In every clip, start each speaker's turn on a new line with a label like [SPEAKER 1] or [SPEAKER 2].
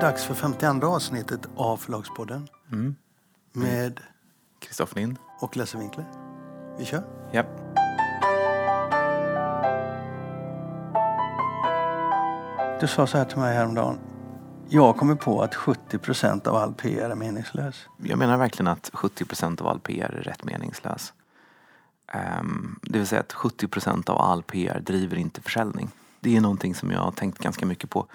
[SPEAKER 1] det dags för 52 avsnittet av Förlagspodden.
[SPEAKER 2] Mm.
[SPEAKER 1] Med
[SPEAKER 2] Kristoffer Lind.
[SPEAKER 1] och Lasse Winkler. Vi kör.
[SPEAKER 2] Ja.
[SPEAKER 1] Du sa så här till mig häromdagen. Jag kommer på att 70 procent av all PR är meningslös.
[SPEAKER 2] Jag menar verkligen att 70 procent av all PR är rätt meningslös. Ehm, det vill säga att 70 procent av all PR driver inte försäljning. Det är någonting som jag har tänkt ganska mycket på.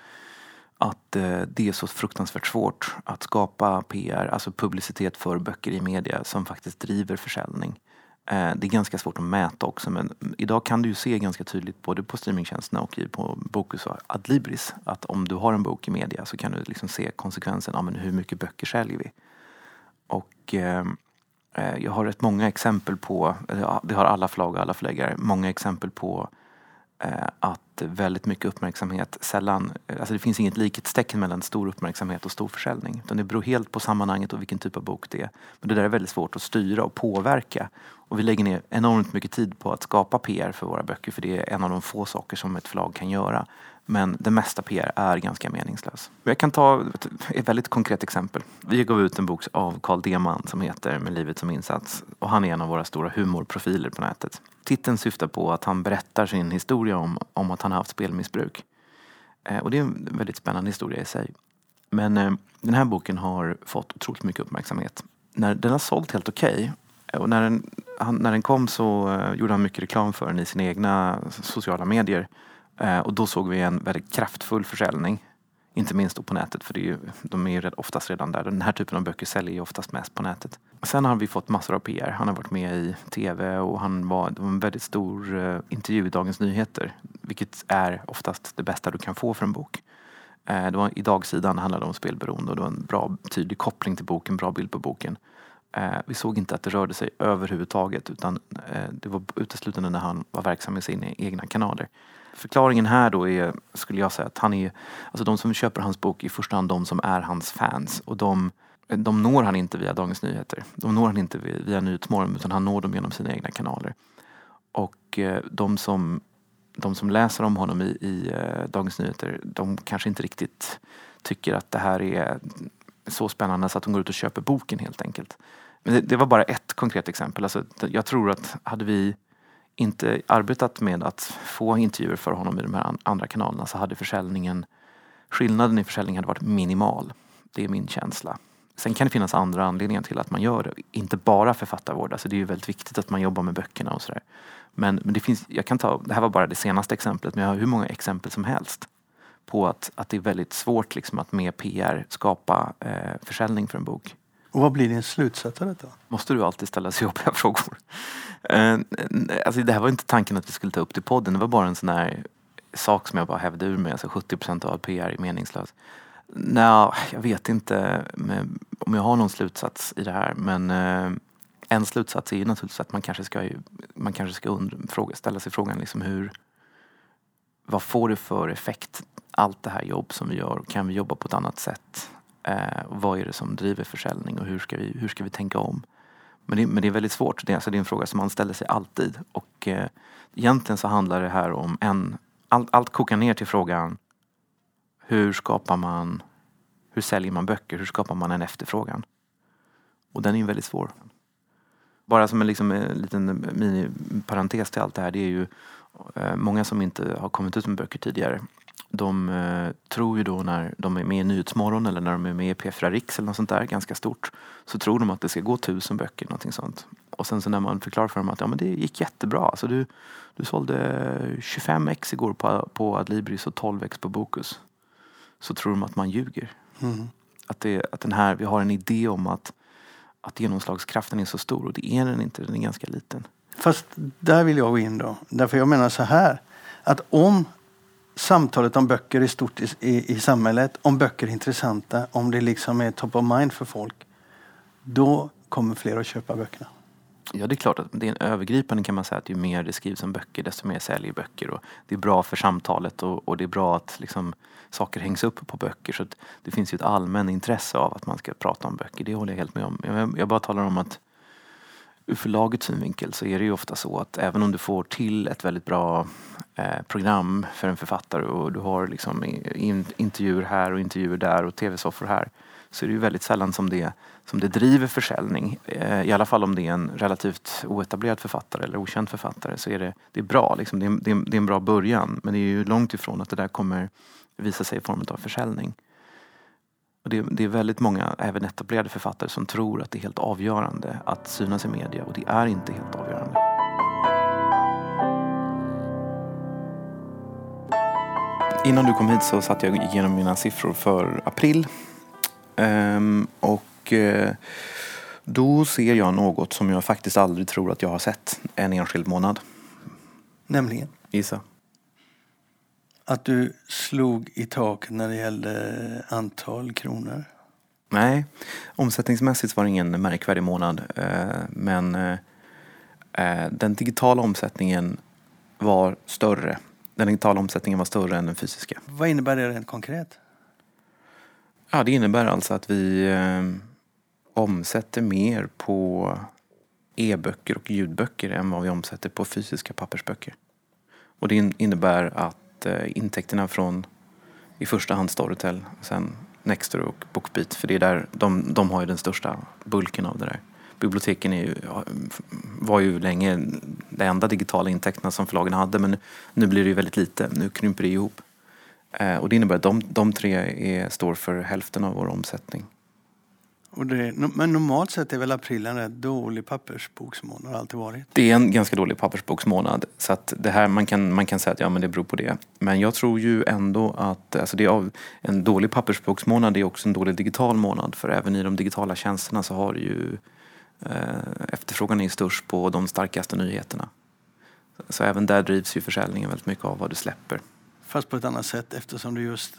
[SPEAKER 2] Att eh, det är så fruktansvärt svårt att skapa PR, alltså publicitet för böcker i media som faktiskt driver försäljning. Eh, det är ganska svårt att mäta också men idag kan du ju se ganska tydligt både på streamingtjänsterna och på Bokus och Adlibris att om du har en bok i media så kan du liksom se konsekvensen av men hur mycket böcker säljer vi. Och ehm, eh, jag har rätt många exempel på, det har alla förlag och alla förläggare, många exempel på eh, att väldigt mycket uppmärksamhet sällan, alltså det finns inget likhetstecken mellan stor uppmärksamhet och stor försäljning. Utan det beror helt på sammanhanget och vilken typ av bok det är. Men det där är väldigt svårt att styra och påverka. Och vi lägger ner enormt mycket tid på att skapa PR för våra böcker för det är en av de få saker som ett förlag kan göra. Men det mesta PR är ganska meningslös. Jag kan ta ett, väldigt konkret exempel. Vi gav ut en bok av Carl Deman som heter Med livet som insats. Och han är en av våra stora humorprofiler på nätet. Titeln syftar på att han berättar sin historia om, om att han har haft spelmissbruk. Eh, och det är en väldigt spännande historia i sig. Men eh, den här boken har fått otroligt mycket uppmärksamhet. När den har sålt helt okej och när den, han, när den kom så eh, gjorde han mycket reklam för den i sina egna sociala medier. Eh, och då såg vi en väldigt kraftfull försäljning. Inte minst då på nätet för det är ju, de är ju oftast redan där. Den här typen av böcker säljer ju oftast mest på nätet. Sen har vi fått massor av PR. Han har varit med i TV och han var, det var en väldigt stor eh, intervju i Dagens Nyheter. Vilket är oftast det bästa du kan få för en bok. Eh, det var, I dagsidan handlade det om spelberoende och det var en bra tydlig koppling till boken, bra bild på boken. Vi såg inte att det rörde sig överhuvudtaget utan det var uteslutande när han var verksam i sina egna kanaler. Förklaringen här då är, skulle jag säga, att han är, alltså de som köper hans bok är i första hand de som är hans fans och de, de når han inte via Dagens Nyheter. De når han inte via, via Nyhetsmorgon utan han når dem genom sina egna kanaler. Och eh, de som, de som läser om honom i, i eh, Dagens Nyheter, de kanske inte riktigt tycker att det här är så spännande så att de går ut och köper boken helt enkelt. Men det, det var bara ett konkret exempel. Alltså, jag tror att hade vi inte arbetat med att få intervjuer för honom i de här andra kanalerna så hade försäljningen, skillnaden i försäljningen hade varit minimal. Det är min känsla. Sen kan det finnas andra anledningar till att man gör det. Inte bara författarvård, alltså det är ju väldigt viktigt att man jobbar med böckerna och sådär. Men, men det finns, jag kan ta, det här var bara det senaste exemplet, men jag har hur många exempel som helst på att, att det är väldigt svårt liksom att med PR skapa eh, försäljning för en bok.
[SPEAKER 1] Och vad blir din slutsats av detta?
[SPEAKER 2] Måste du alltid ställa så jobbiga frågor? Eh, alltså det här var inte tanken att vi skulle ta upp det i podden. Det var bara en sån här sak som jag bara hävde ur mig. Alltså 70% av all PR är meningslös. Nej, jag vet inte om jag har någon slutsats i det här. Men eh, en slutsats är ju naturligtvis att man kanske ska, man kanske ska undra, fråga, ställa sig frågan liksom hur vad får det för effekt, allt det här jobb som vi gör? Kan vi jobba på ett annat sätt? Eh, vad är det som driver försäljning och hur ska vi, hur ska vi tänka om? Men det, men det är väldigt svårt. Det är, alltså, det är en fråga som man ställer sig alltid. Och eh, egentligen så handlar det här om en... Allt, allt kokar ner till frågan hur skapar man... Hur säljer man böcker? Hur skapar man en efterfrågan? Och den är ju väldigt svår. Bara som en liksom, en liten eh, mini-parentes till allt det här. Det är ju eh, många som inte har kommit ut med böcker tidigare. De eh, tror ju då när de är med i Nyhetsmorgon eller när de är med i P4 Riks eller något sånt där ganska stort. Så tror de att det ska gå tusen böcker, någonting sånt. Och sen så när man förklarar för dem att ja, men det gick jättebra. Alltså du, du sålde 25 ex igår på, på Adlibris och 12 ex på Bokus. Så tror de att man ljuger.
[SPEAKER 1] Mm.
[SPEAKER 2] Att, det, att den här, vi har en idé om att, att genomslagskraften är så stor och det är den inte, den är ganska liten.
[SPEAKER 1] Fast där vill jag gå in då. Därför jag menar så här. Att om samtalet om böcker är stort i, i, i samhället, om böcker är intressanta, om det liksom är top of mind för folk. Då kommer fler att köpa böckerna.
[SPEAKER 2] Ja, det är klart att det är en övergripande kan man säga att ju mer det skrivs om böcker desto mer säljer böcker. Och det är bra för samtalet och, och det är bra att liksom, saker hängs upp på böcker. Så att det finns ju ett allmän intresse av att man ska prata om böcker. Det håller jag helt med om. Jag, jag bara talar om att ur förlagets synvinkel så är det ju ofta så att även om du får till ett väldigt bra eh, program för en författare och du har liksom in, intervjuer här och intervjuer där och tv-soffor här så är det ju väldigt sällan som det, som det driver försäljning. Eh, I alla fall om det är en relativt oetablerad författare eller okänd författare så är det, det är bra. Liksom. Det, är, det, är, det är en bra början men det är ju långt ifrån att det där kommer visa sig i form av försäljning. Och det, det, är väldigt många, även etablerade författare, som tror att det är helt avgörande att synas i media och det är inte helt avgörande. Innan du kom hit så satt jag igenom mina siffror för april. Ehm, och eh, då ser jag något som jag faktiskt aldrig tror att jag har sett en enskild månad.
[SPEAKER 1] Nämligen?
[SPEAKER 2] Gissa.
[SPEAKER 1] Att du slog i taket när det gällde antal kronor?
[SPEAKER 2] Nej, omsättningsmässigt var det ingen märkvärdig månad. Eh, men eh, eh, den digitala omsättningen var större. Den digitala omsättningen var större än den fysiska.
[SPEAKER 1] Vad innebär det rent konkret?
[SPEAKER 2] Ja, det innebär alltså att vi omsätter mer på e-böcker och ljudböcker än vad vi omsätter på fysiska pappersböcker. Och det innebär att eh, intäkterna från i första hand Storytel, sen Nexter och Bookbeat. För det är där, de, de har ju den största bulken av det där. Biblioteken är ju, var ju länge de enda digitala intäkterna som förlagen hade men nu blir det ju väldigt lite. Nu krymper det ihop. Eh, och det innebär att de, de tre är, står för hälften av vår omsättning.
[SPEAKER 1] Och det, men normalt sett är väl april en rätt dålig pappersboksmånad, har alltid varit?
[SPEAKER 2] Det är en ganska dålig pappersboksmånad. Så att det här, man, kan, man kan säga att ja, men det beror på det. Men jag tror ju ändå att alltså det är en dålig pappersboksmånad är också en dålig digital månad. För även i de digitala tjänsterna så har ju eh, efterfrågan är störst på de starkaste nyheterna. Så även där drivs ju försäljningen väldigt mycket av vad du släpper.
[SPEAKER 1] Fast på ett annat sätt eftersom du just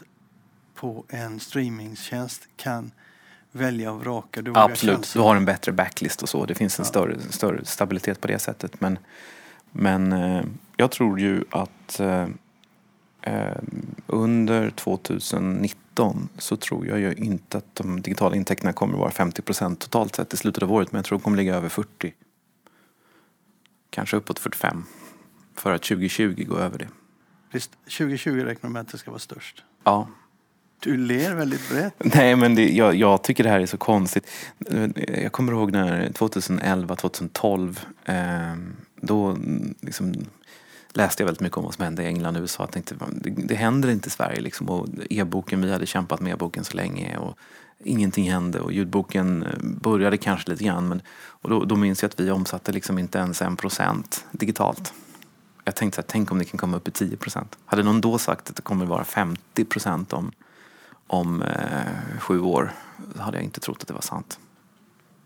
[SPEAKER 1] på en streamingtjänst kan välja och vraka.
[SPEAKER 2] Du Absolut, du har en bättre backlist och så. Det finns en ja. större, större stabilitet på det sättet. Men, men eh, jag tror ju att eh, eh under 2019 så tror jag ju inte att de digitala intäkterna kommer att vara 50 procent totalt sett i slutet av året. Men jag tror de kommer ligga över 40. Kanske uppåt 45. För att 2020 gå över det.
[SPEAKER 1] Visst, 2020 räknar med att det ska vara störst?
[SPEAKER 2] Ja.
[SPEAKER 1] Du ler väldigt brett.
[SPEAKER 2] Nej, men det, jag, jag, tycker det här är så konstigt. Jag kommer ihåg när 2011, 2012, eh, då liksom läste jag väldigt mycket om vad som hände i England och USA. Jag tänkte, det, det händer inte i Sverige liksom. Och e-boken, vi hade kämpat med e-boken så länge och ingenting hände. Och ljudboken eh, började kanske lite grann. Men, och då, då minns jag att vi omsatte liksom inte ens en procent digitalt. Jag tänkte så här, tänk om det kan komma upp i 10 procent. Hade någon då sagt att det kommer vara 50 procent om om eh, sju år hade jag inte trott att det var sant.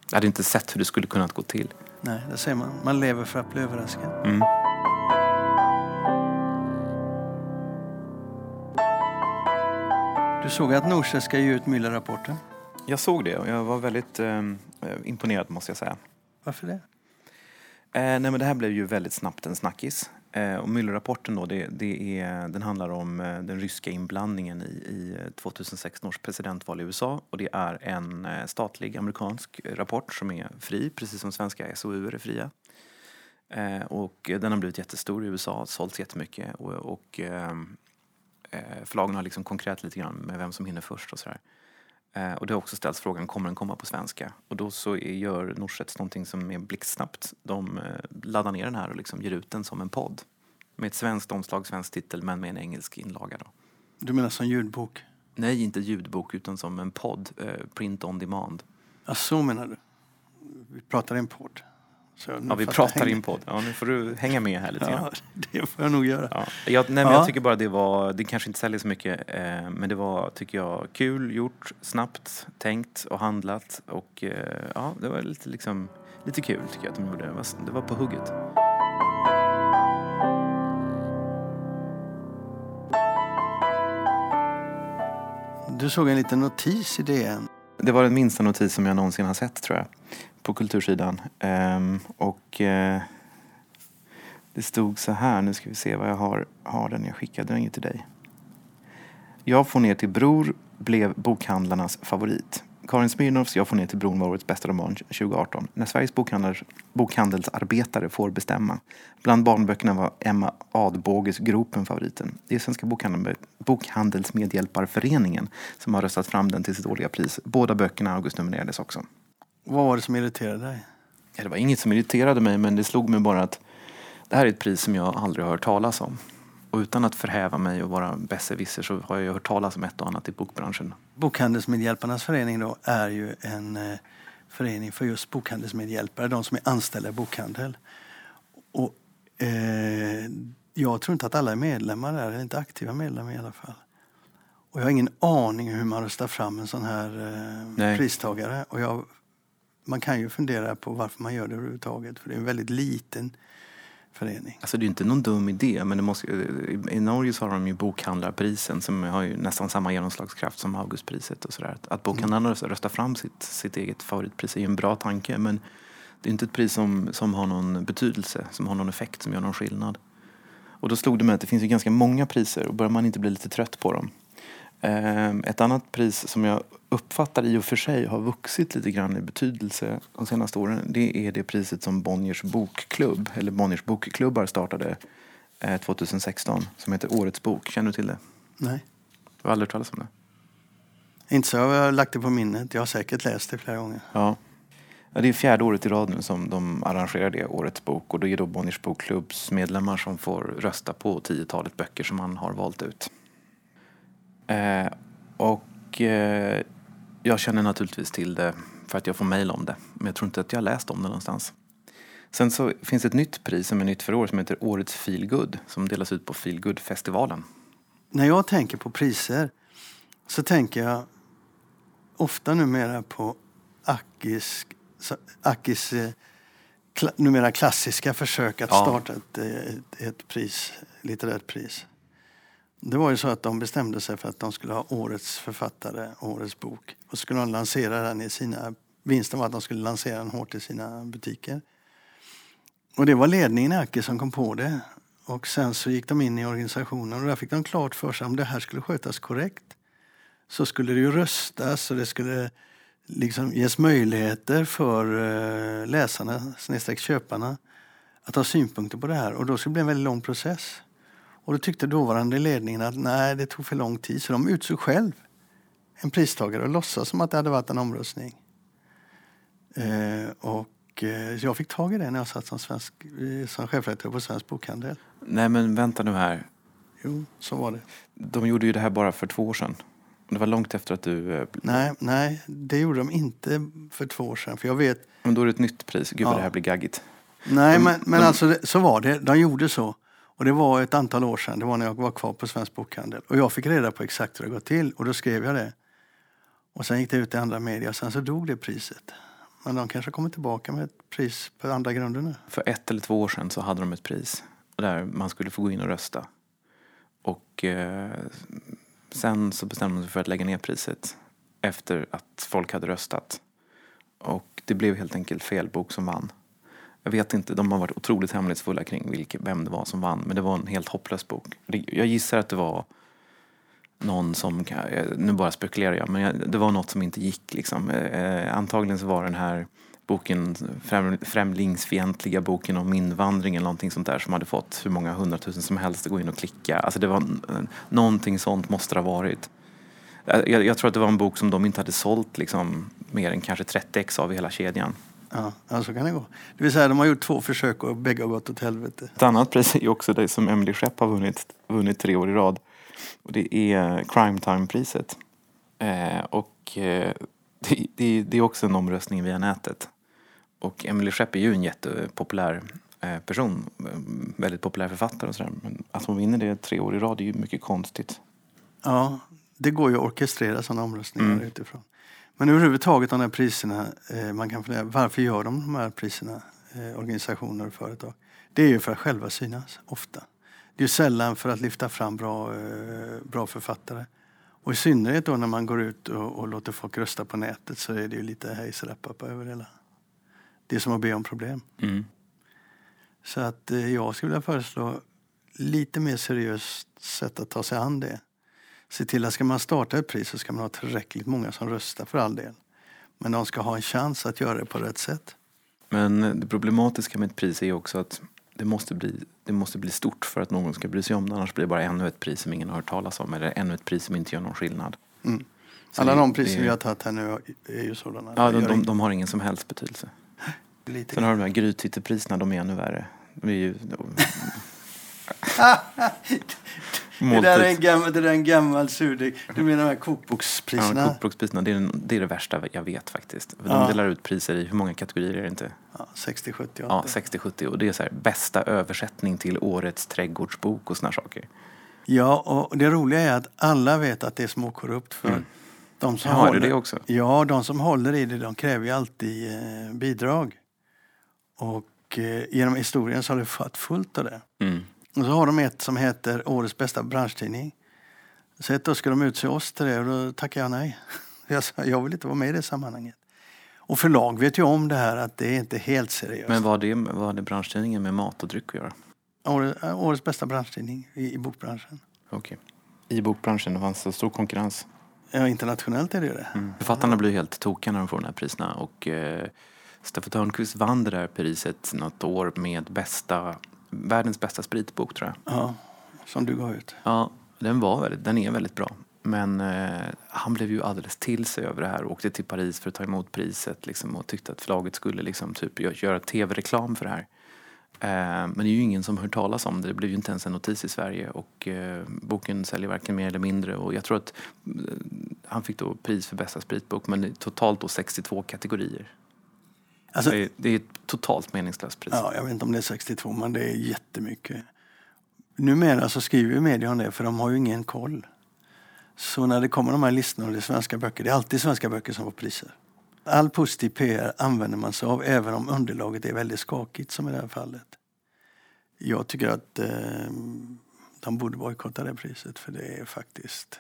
[SPEAKER 2] Jag hade inte sett hur det skulle kunnat gå till.
[SPEAKER 1] Nej, det säger man. Man lever för att bli överraskad.
[SPEAKER 2] Mm.
[SPEAKER 1] Du såg att Norstedts ska ge ut Müller-rapporten?
[SPEAKER 2] Jag såg det och jag var väldigt eh, imponerad måste jag säga.
[SPEAKER 1] Varför det?
[SPEAKER 2] Eh, nej men det här blev ju väldigt snabbt en snackis. Eh, och Müllerrapporten då, det, det är, den handlar om eh, den ryska inblandningen i, i eh, 2016 års presidentval i USA. Och det är en statlig amerikansk rapport som är fri, precis som svenska SOU är fria. Och den har blivit jättestor i USA, sålts jättemycket och, och förlagen har liksom konkurrerat lite grann med vem som hinner först och sådär. Eh, och det har också ställts frågan, kommer den komma på svenska? Och då så gör Norstedts någonting som är blixtsnabbt. De eh, laddar ner den här och liksom ger ut den som en podd. Med ett svenskt omslag, svensk titel, men med en engelsk inlaga. Då.
[SPEAKER 1] Du menar som ljudbok?
[SPEAKER 2] Nej, inte ljudbok utan som en podd, eh, print on demand.
[SPEAKER 1] Ja, så menar du? Vi pratar en podd?
[SPEAKER 2] Ja, vi pratar in podd. Ja, nu får du hänga med här lite
[SPEAKER 1] grann. Ja, det får jag nog göra.
[SPEAKER 2] Ja. Jag, nej, men ja. jag tycker bara det var, det kanske inte säljer så mycket, eh, men det var, tycker jag, kul gjort, snabbt tänkt och handlat och eh, ja, det var lite liksom, lite kul tycker jag att de gjorde. Det var, det var på hugget.
[SPEAKER 1] Du såg en liten notis i DN.
[SPEAKER 2] Det var den minsta notis som jag någonsin har sett tror jag på kultursidan. Um, och uh, det stod så här, nu ska vi se vad jag har, har den, jag skickade den ju till dig. Jag får ner till Bror blev bokhandlarnas favorit. Karin Smirnoffs Jag får ner till bron var årets bästa roman 2018. När Sveriges bokhandelsarbetare får bestämma. Bland barnböckerna var Emma Adbåges Gropen favoriten. Det är Svenska Bokhandelsmedhjälparföreningen som har röstat fram den till sitt årliga pris. Båda böckerna Augustnominerades också.
[SPEAKER 1] Vad var det som irriterade dig?
[SPEAKER 2] Ja, det var inget som irriterade mig men det slog mig bara att det här är ett pris som jag aldrig har hört talas om. Och utan att förhäva mig och vara besserwisser så har jag hört talas om ett och annat i bokbranschen.
[SPEAKER 1] Bokhandelsmedhjälparnas förening då är ju en eh, förening för just bokhandelsmedhjälpare, de som är anställda i bokhandel. Och, eh, jag tror inte att alla är medlemmar där, eller inte aktiva medlemmar i alla fall. Och jag har ingen aning hur man röstar fram en sån här eh, pristagare. Och jag, man kan ju fundera på varför man gör det överhuvudtaget, för det är en väldigt liten förening.
[SPEAKER 2] Alltså det är inte någon dum idé, men det måste, i Norge så har de ju bokhandlarprisen som har ju nästan samma genomslagskraft som Augustpriset och sådär. Att bokhandlarna mm. röstar fram sitt, sitt eget favoritpris är ju en bra tanke, men det är inte ett pris som, som har någon betydelse, som har någon effekt, som gör någon skillnad. Och då slog det mig att det finns ju ganska många priser och börjar man inte bli lite trött på dem. Ehm, ett annat pris som jag uppfattar i och för sig har vuxit lite grann i betydelse de senaste åren. Det är det priset som Bonniers bokklubb, eller Bonniers bokklubbar startade 2016 eh, som heter Årets bok. Känner du till det?
[SPEAKER 1] Nej.
[SPEAKER 2] Du har aldrig hört talas om det?
[SPEAKER 1] Inte så. Jag har lagt det på minnet. Jag har säkert läst det flera gånger.
[SPEAKER 2] Ja. ja det är fjärde året i rad nu som de arrangerar det, Årets bok. Och då är det Bonniers bokklubbs medlemmar som får rösta på tiotalet böcker som man har valt ut. Eh, och eh, jag känner naturligtvis till det för att jag får mejl om det. Men jag tror inte att jag har läst om det någonstans. Sen så finns ett nytt pris som är nytt för år som heter Årets Feelgood som delas ut på Feelgood-festivalen.
[SPEAKER 1] När jag tänker på priser så tänker jag ofta numera på Akis, Akis eh, numera klassiska försök att ja. starta ett, ett, ett pris, litterärt pris. Det var ju så att de bestämde sig för att de skulle ha årets författare, årets bok. Och skulle de lansera den i sina... Vinsten var att de skulle lansera den hårt i sina butiker. Och det var ledningen i Acke som kom på det. Och sen så gick de in i organisationen och där fick de klart för sig om det här skulle skötas korrekt så skulle det ju röstas och det skulle liksom ges möjligheter för eh, läsarna, snedstreck köparna, att ha synpunkter på det här. Och då skulle det bli en väldigt lång process. Och då tyckte dåvarande ledningen att nej, det tog för lång tid så de utsåg själv en pristagare och låtsas som att det hade varit en omröstning. Eh, och eh, jag fick tag i det när jag satt som, svensk, eh, som chefredaktör på Svensk Bokhandel.
[SPEAKER 2] Nej men vänta nu här.
[SPEAKER 1] Jo, så var det.
[SPEAKER 2] De gjorde ju det här bara för två år sedan. Det var långt efter att du... Eh,
[SPEAKER 1] nej, nej, det gjorde de inte för två år sedan. För jag vet...
[SPEAKER 2] Men då är det ett nytt pris. Gud ja. vad det här blir gaggigt.
[SPEAKER 1] Nej, de, men, men de... alltså så var det. De gjorde så. Och det var ett antal år sedan, det var när jag var kvar på Svensk Bokhandel. Och jag fick reda på exakt hur det gått till och då skrev jag det. Och sen gick det ut i andra medier och sen så dog det priset. Men de kanske kommer tillbaka med ett pris på andra grunder nu.
[SPEAKER 2] För ett eller två år sedan så hade de ett pris där man skulle få gå in och rösta. Och eh, sen så bestämde de sig för att lägga ner priset efter att folk hade röstat. Och det blev helt enkelt fel bok som vann. Jag vet inte, de har varit otroligt hemlighetsfulla kring vilka, vem det var som vann. Men det var en helt hopplös bok. Jag gissar att det var någon som, eh, nu bara spekulerar jag, men det var något som inte gick liksom. Eh, eh, antagligen så var den här boken, främlingsfientliga boken om invandring eller någonting sånt där som hade fått hur många hundratusen som helst att gå in och klicka. Alltså det var, någonting sånt måste det ha varit. Jag, jag, tror att det var en bok som de inte hade sålt liksom, mer än kanske 30 ex av i hela kedjan.
[SPEAKER 1] Ja, så kan det gå. Det vill säga, de har gjort två försök och bägge har gått åt helvete.
[SPEAKER 2] Ett annat pris är också det som Emily Skepp har vunnit, vunnit tre år i rad. Och det är Crime Time-priset. Eh, och eh, det, det, det, är också en omröstning via nätet. Och Emily Skepp är ju en jättepopulär eh, person. Väldigt populär författare och sådär. Men att hon vinner det tre år i rad är ju mycket konstigt.
[SPEAKER 1] Ja, det går ju att orkestrera sådana omröstningar mm. utifrån. Men överhuvudtaget de här priserna, eh, man kan fundera, varför gör de de här priserna, eh, organisationer och företag? Det är ju för att själva synas, ofta. Det är sällan för att lyfta fram bra, eh, bra författare. Och i synnerhet då när man går ut och, och låter folk rösta på nätet så är det ju lite hejs över hela. Det är som att be om problem. Mm. Så att jag skulle vilja föreslå lite mer seriöst sätt att ta sig an det se till att ska man starta ett pris så ska man ha tillräckligt många som röstar för all del. Men de ska ha en chans att göra det på rätt sätt.
[SPEAKER 2] Men det problematiska med ett pris är också att det måste, bli, det måste bli stort för att någon ska bry sig om det. Annars blir det bara ännu ett pris som ingen har hört talas om eller ännu ett pris som inte gör någon skillnad.
[SPEAKER 1] Mm. Alla de priser
[SPEAKER 2] det-
[SPEAKER 1] vi har tagit här nu är ju sådana.
[SPEAKER 2] Ja, de, de, de har ingen som helst betydelse.
[SPEAKER 1] Lite
[SPEAKER 2] Sen har de här Grythyttepriserna, de är ännu värre. De är ju...
[SPEAKER 1] det, där är en gammal, det där är en gammal surdeg. Du menar de här
[SPEAKER 2] Ja,
[SPEAKER 1] kokbokspriserna?
[SPEAKER 2] kokbokspriserna, det är, den, det är det värsta jag vet faktiskt. För
[SPEAKER 1] Ja.
[SPEAKER 2] De delar ut priser i, hur många kategorier är det inte?
[SPEAKER 1] Ja, 60, 70, 80.
[SPEAKER 2] Ja, 60-70 och det är så här, bästa översättning till årets trädgårdsbok och såna saker.
[SPEAKER 1] Ja, och det roliga är att alla vet att det är småkorrupt. För
[SPEAKER 2] Mm.
[SPEAKER 1] de som
[SPEAKER 2] Ja, är det
[SPEAKER 1] håller,
[SPEAKER 2] det också?
[SPEAKER 1] Ja, de som håller i det de kräver ju alltid eh, bidrag. Och eh, genom historien så har det varit fullt av det.
[SPEAKER 2] Mm.
[SPEAKER 1] Och så har de ett som heter Årets bästa branschtidning. Så ett år ska de utse oss till det och då tackar jag nej. Jag sa, jag vill inte vara med i det sammanhanget. Och förlag vet ju om det här att det är inte helt seriöst.
[SPEAKER 2] Men vad har det, vad har det branschtidningen med mat och dryck att göra?
[SPEAKER 1] Årets, årets bästa branschtidning i, i bokbranschen.
[SPEAKER 2] Okej. I bokbranschen, det fanns så stor konkurrens.
[SPEAKER 1] Ja, internationellt är det ju det.
[SPEAKER 2] Mm. Författarna blir helt tokiga när de får de här priserna. Och eh, Staffan Törnqvist vann det där priset något år med bästa, världens bästa spritbok tror jag.
[SPEAKER 1] Ja, som du gav ut.
[SPEAKER 2] Ja, den, var väldigt, den är väldigt bra. Men eh, han blev ju alldeles till sig över det här och åkte till Paris för att ta emot priset liksom, och tyckte att förlaget skulle liksom, typ, gö- göra tv-reklam för det här. Eh, men det är ju ingen som hört talas om det. Det blev ju inte ens en notis i Sverige och eh, boken säljer varken mer eller mindre. Och jag tror att eh, han fick då pris för bästa spritbok men totalt då 62 kategorier.
[SPEAKER 1] Alltså,
[SPEAKER 2] det, är, det är ett totalt meningslöst pris.
[SPEAKER 1] ja, jag vet inte om det är 62, men det är jättemycket. Numera så skriver ju media om det, för de har ju ingen koll. Så när det kommer de här listorna och det är svenska böcker, det är alltid svenska böcker som får priser. All positiv PR använder man sig av, även om underlaget är väldigt skakigt som i det här fallet. Jag tycker att eh, de borde bojkotta det priset, för det är faktiskt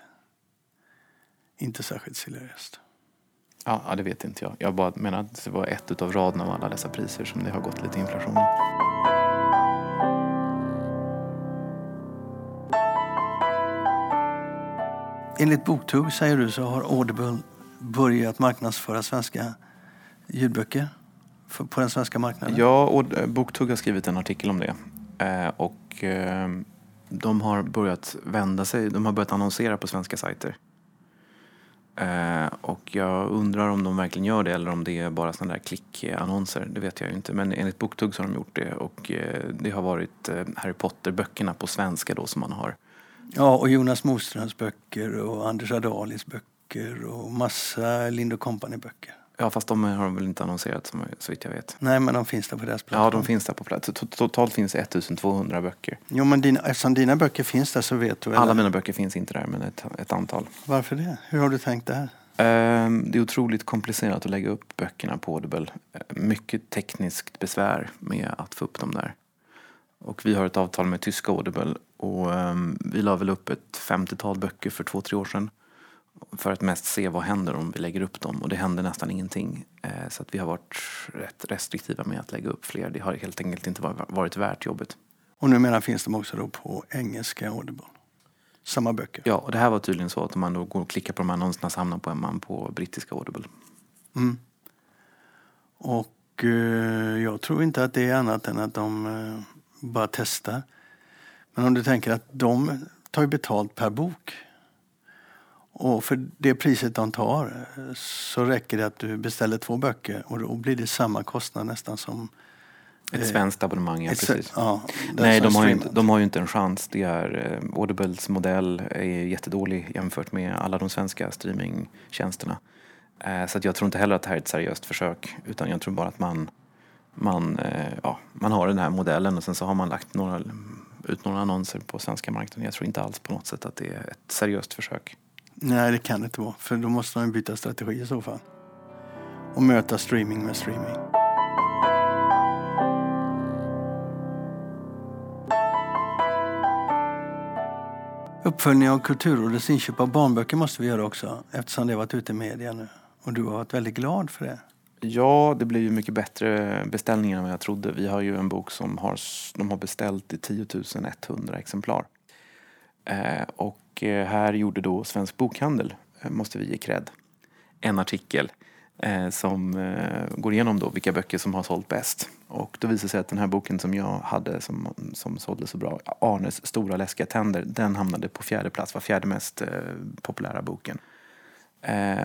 [SPEAKER 1] inte särskilt seriöst.
[SPEAKER 2] Ja, ja, det vet inte jag. Jag bara menar att det var ett utav raden av alla dessa priser som det har gått lite inflation i.
[SPEAKER 1] Enligt Boktugg, säger du, så har Audible börjat marknadsföra svenska ljudböcker på den svenska marknaden.
[SPEAKER 2] Ja, och eh, Boktugg har skrivit en artikel om det. Eh, och eh, de har börjat vända sig, de har börjat annonsera på svenska sajter. Eh, och jag undrar om de verkligen gör det eller om det är bara sådana där klickannonser. Det vet jag ju inte. Men enligt Boktugg så har de gjort det. Och eh, det har varit eh, Harry Potter-böckerna på svenska då som man har.
[SPEAKER 1] Ja, och Jonas Moströms böcker och Anders Adalis böcker och massa Lind Company-böcker.
[SPEAKER 2] Ja, fast de har de väl inte annonserat som, så vitt jag vet.
[SPEAKER 1] Nej, men de finns där på deras plattform.
[SPEAKER 2] Ja, de finns där på plats. To- Totalt finns det 1200 böcker.
[SPEAKER 1] Jo, men dina, eftersom dina böcker finns där så vet du väl
[SPEAKER 2] Alla mina böcker finns inte där, men ett, ett antal.
[SPEAKER 1] varför det? Hur har du tänkt där?
[SPEAKER 2] Ehm, Det är otroligt komplicerat att lägga upp böckerna på Audible. Eh, Mycket tekniskt besvär med att få upp dem där. Och vi har ett avtal med tyska Audible och ehm, vi la väl upp ett 50-tal böcker för två, tre år sedan. För att mest se vad händer om vi lägger upp dem och det händer nästan ingenting. Eh, Så att vi har varit rätt restriktiva med att lägga upp fler. Det har helt enkelt inte var- varit värt jobbet.
[SPEAKER 1] Och numera finns de också då på engelska Audible. Samma böcker.
[SPEAKER 2] Ja, och det här var tydligen så att om man då går och klickar på de här annonserna så hamnar på man på brittiska Audible.
[SPEAKER 1] Mm. Och eh, jag tror inte att det är annat än att de eh, bara testar. Men om du tänker att de tar ju betalt per bok. Och för det priset de tar eh, så räcker det att du beställer två böcker och då blir det samma kostnad nästan som...
[SPEAKER 2] Ett
[SPEAKER 1] Eh,
[SPEAKER 2] svenskt abonnemang, ja
[SPEAKER 1] ett-
[SPEAKER 2] precis.
[SPEAKER 1] Ja,
[SPEAKER 2] Nej, de har, ju inte, de har ju inte en chans. Det är, eh, Audibles modell är jättedålig jämfört med alla de svenska streamingtjänsterna. Eh, så jag tror inte heller att det här är ett seriöst försök. Utan jag tror bara att man, man, eh, ja, man har den här modellen och sen så har man lagt några, ut några annonser på svenska marknaden. Jag tror inte alls på något sätt att det är ett seriöst försök.
[SPEAKER 1] Nej, det kan det inte vara. För då måste de byta strategi i så fall. Och möta streaming med streaming. Uppföljning av Kulturrådets inköp av barnböcker måste vi göra också eftersom det har varit ute i media nu. Och du har varit väldigt glad för det.
[SPEAKER 2] Ja, det blir ju mycket bättre beställningar än vad jag trodde. Vi har ju en bok som har, de har beställt i 10 100 exemplar. Eh, och eh, här gjorde då Svensk Bokhandel, eh, måste vi ge cred, en artikel som går igenom då vilka böcker som har sålt bäst. Och då visade det sig att den här boken som jag hade som, som sålde så bra, Arnes stora läskiga tänder, den hamnade på fjärde plats, var fjärde mest populära boken.